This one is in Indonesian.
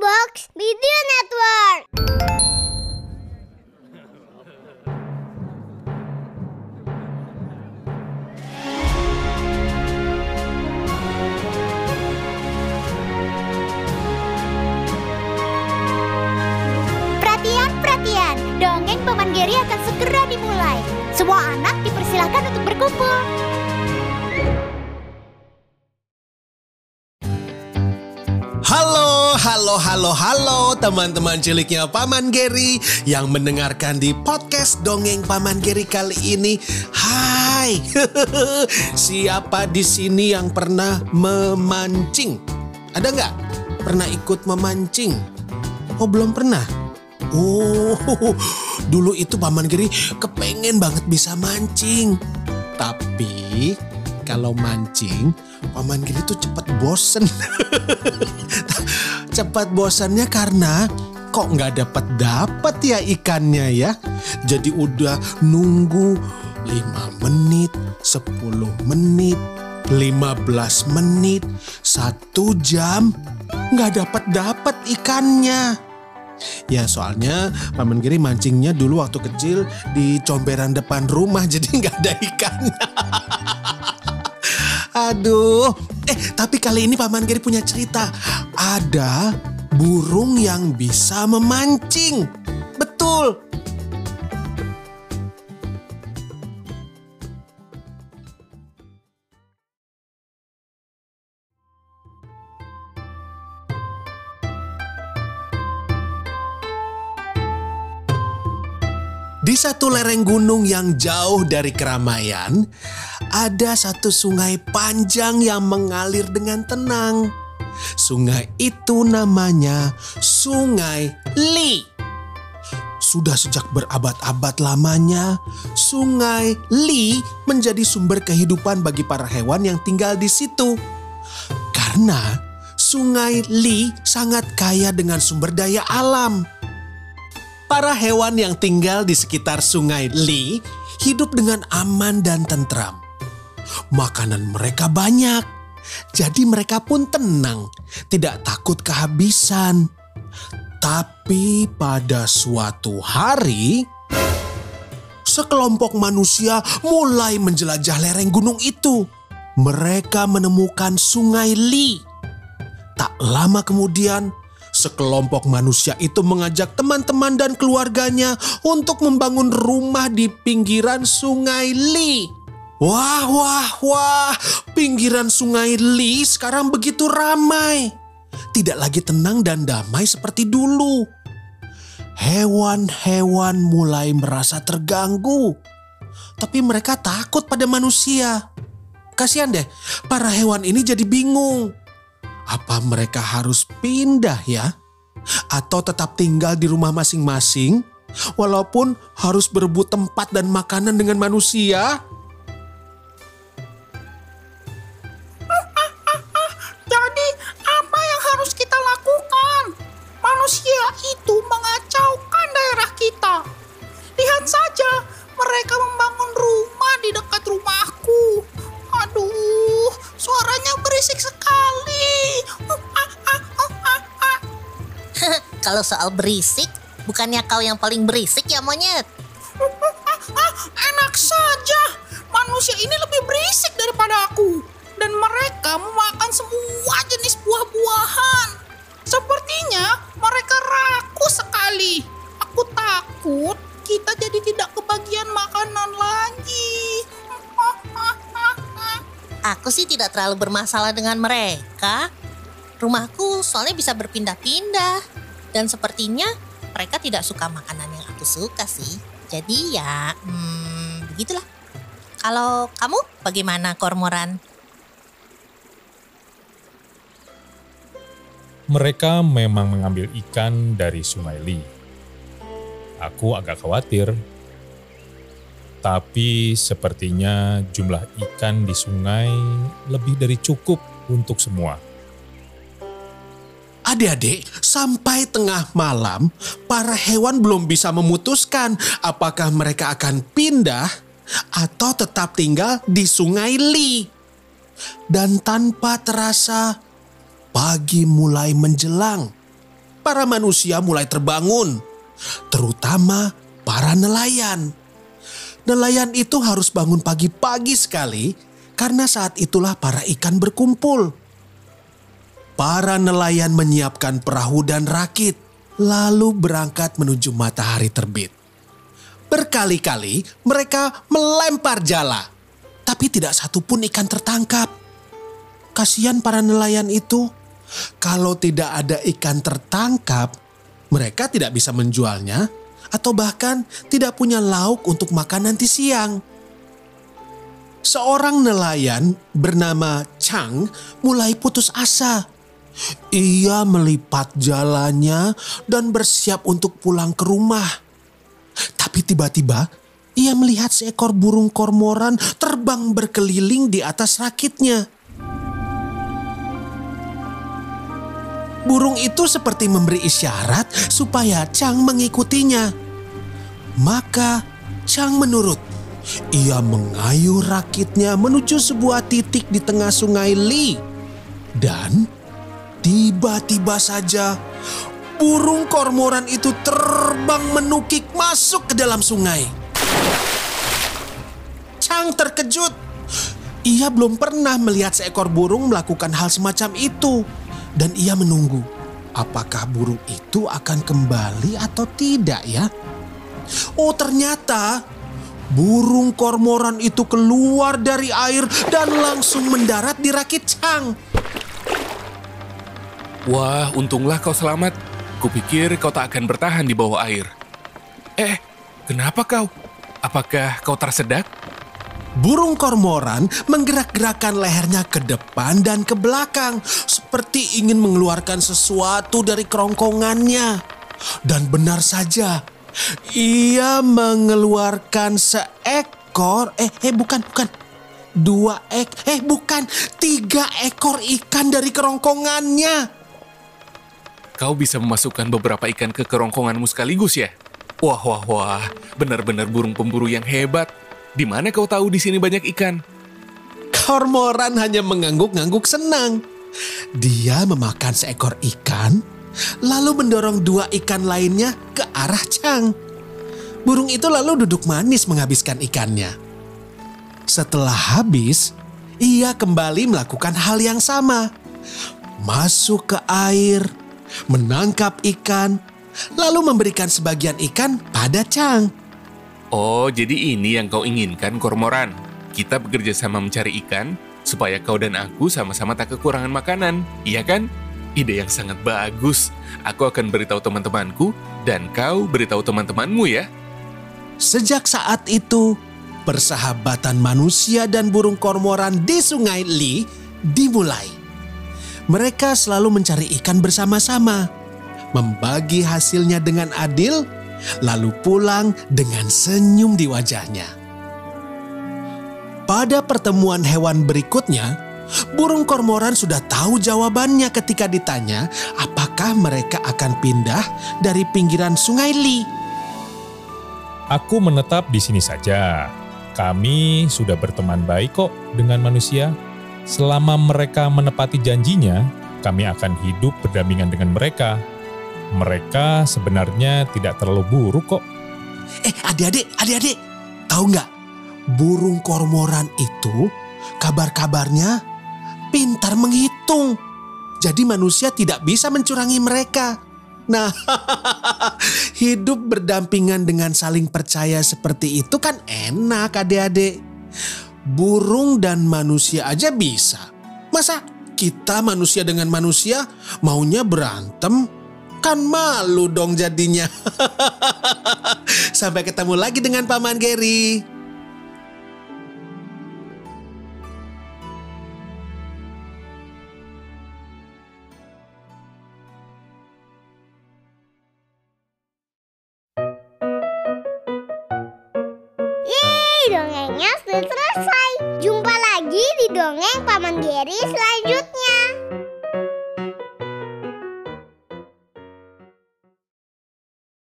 Box Video Network. Perhatian, perhatian. Dongeng Paman Geri akan segera dimulai. Semua anak dipersilahkan untuk berkumpul. Halo, halo, teman-teman ciliknya Paman Geri yang mendengarkan di podcast Dongeng Paman Geri kali ini. Hai, siapa di sini yang pernah memancing? Ada nggak? Pernah ikut memancing? Oh belum pernah? Oh, dulu itu Paman Geri kepengen banget bisa mancing. Tapi kalau mancing, Paman Giri tuh cepat bosen. cepat bosannya karena kok nggak dapat dapat ya ikannya ya. Jadi udah nunggu 5 menit, 10 menit, 15 menit, satu jam nggak dapat dapat ikannya. Ya soalnya Paman Giri mancingnya dulu waktu kecil di comberan depan rumah jadi nggak ada ikannya. Aduh, eh tapi kali ini Paman Giri punya cerita. Ada burung yang bisa memancing. Di satu lereng gunung yang jauh dari keramaian, ada satu sungai panjang yang mengalir dengan tenang. Sungai itu namanya Sungai Li. Sudah sejak berabad-abad lamanya, Sungai Li menjadi sumber kehidupan bagi para hewan yang tinggal di situ. Karena Sungai Li sangat kaya dengan sumber daya alam. Para hewan yang tinggal di sekitar Sungai Li hidup dengan aman dan tentram. Makanan mereka banyak, jadi mereka pun tenang, tidak takut kehabisan. Tapi pada suatu hari, sekelompok manusia mulai menjelajah lereng gunung itu. Mereka menemukan Sungai Li. Tak lama kemudian, sekelompok manusia itu mengajak teman-teman dan keluarganya untuk membangun rumah di pinggiran Sungai Li. Wah, wah, wah, pinggiran Sungai Li sekarang begitu ramai. Tidak lagi tenang dan damai seperti dulu. Hewan-hewan mulai merasa terganggu. Tapi mereka takut pada manusia. Kasihan deh, para hewan ini jadi bingung. Apa mereka harus pindah ya? Atau tetap tinggal di rumah masing-masing? Walaupun harus berebut tempat dan makanan dengan manusia? Kalau soal berisik, bukannya kau yang paling berisik ya monyet? Enak saja, manusia ini lebih berisik daripada aku. Dan mereka memakan semua jenis buah-buahan. Sepertinya mereka rakus sekali. Aku takut kita jadi tidak kebagian makanan lagi. Aku sih tidak terlalu bermasalah dengan mereka. Rumahku soalnya bisa berpindah-pindah. Dan sepertinya mereka tidak suka makanan yang aku suka sih. Jadi ya, hmm, begitulah. Kalau kamu bagaimana, Kormoran? Mereka memang mengambil ikan dari Sungai Li. Aku agak khawatir. Tapi sepertinya jumlah ikan di sungai lebih dari cukup untuk semua. Adik-adik, sampai tengah malam, para hewan belum bisa memutuskan apakah mereka akan pindah atau tetap tinggal di Sungai Li. Dan tanpa terasa, pagi mulai menjelang. para manusia mulai terbangun, terutama para nelayan. Nelayan itu harus bangun pagi-pagi sekali karena saat itulah para ikan berkumpul. Para nelayan menyiapkan perahu dan rakit, lalu berangkat menuju matahari terbit. Berkali-kali mereka melempar jala, tapi tidak satupun ikan tertangkap. Kasihan para nelayan itu, kalau tidak ada ikan tertangkap, mereka tidak bisa menjualnya atau bahkan tidak punya lauk untuk makan nanti siang. Seorang nelayan bernama Chang mulai putus asa. Ia melipat jalannya dan bersiap untuk pulang ke rumah. Tapi tiba-tiba ia melihat seekor burung kormoran terbang berkeliling di atas rakitnya. Burung itu seperti memberi isyarat supaya Chang mengikutinya. Maka Chang menurut. Ia mengayuh rakitnya menuju sebuah titik di tengah sungai Li. Dan tiba-tiba saja burung kormoran itu terbang menukik masuk ke dalam sungai. Chang terkejut. Ia belum pernah melihat seekor burung melakukan hal semacam itu dan ia menunggu apakah burung itu akan kembali atau tidak ya. Oh ternyata burung kormoran itu keluar dari air dan langsung mendarat di rakit Chang. Wah, untunglah kau selamat. Kupikir kau tak akan bertahan di bawah air. Eh, kenapa kau? Apakah kau tersedak? Burung kormoran menggerak-gerakkan lehernya ke depan dan ke belakang seperti ingin mengeluarkan sesuatu dari kerongkongannya. Dan benar saja, ia mengeluarkan seekor, eh, eh bukan, bukan, dua ek, eh bukan, tiga ekor ikan dari kerongkongannya. Kau bisa memasukkan beberapa ikan ke kerongkonganmu sekaligus ya? Wah, wah, wah, benar-benar burung pemburu yang hebat. Di mana kau tahu di sini banyak ikan? Kormoran hanya mengangguk-ngangguk senang. Dia memakan seekor ikan, lalu mendorong dua ikan lainnya ke arah Chang. Burung itu lalu duduk manis menghabiskan ikannya. Setelah habis, ia kembali melakukan hal yang sama. Masuk ke air, menangkap ikan, lalu memberikan sebagian ikan pada Chang. Oh, jadi ini yang kau inginkan, Kormoran. Kita bekerja sama mencari ikan, supaya kau dan aku sama-sama tak kekurangan makanan, iya kan? Ide yang sangat bagus. Aku akan beritahu teman-temanku, dan kau beritahu teman-temanmu ya. Sejak saat itu, persahabatan manusia dan burung kormoran di sungai Li dimulai. Mereka selalu mencari ikan bersama-sama, membagi hasilnya dengan adil, lalu pulang dengan senyum di wajahnya. Pada pertemuan hewan berikutnya, burung kormoran sudah tahu jawabannya ketika ditanya apakah mereka akan pindah dari pinggiran sungai Li. Aku menetap di sini saja. Kami sudah berteman baik kok dengan manusia. Selama mereka menepati janjinya, kami akan hidup berdampingan dengan mereka. Mereka sebenarnya tidak terlalu buruk kok. Eh adik-adik, adik-adik, tahu nggak? Burung kormoran itu kabar-kabarnya pintar menghitung. Jadi manusia tidak bisa mencurangi mereka. Nah, hidup berdampingan dengan saling percaya seperti itu kan enak adik-adik. Burung dan manusia aja bisa. Masa kita manusia dengan manusia maunya berantem? Kan malu dong jadinya. Sampai ketemu lagi dengan Paman Gary. Dongengnya sudah dongeng Paman Geri selanjutnya.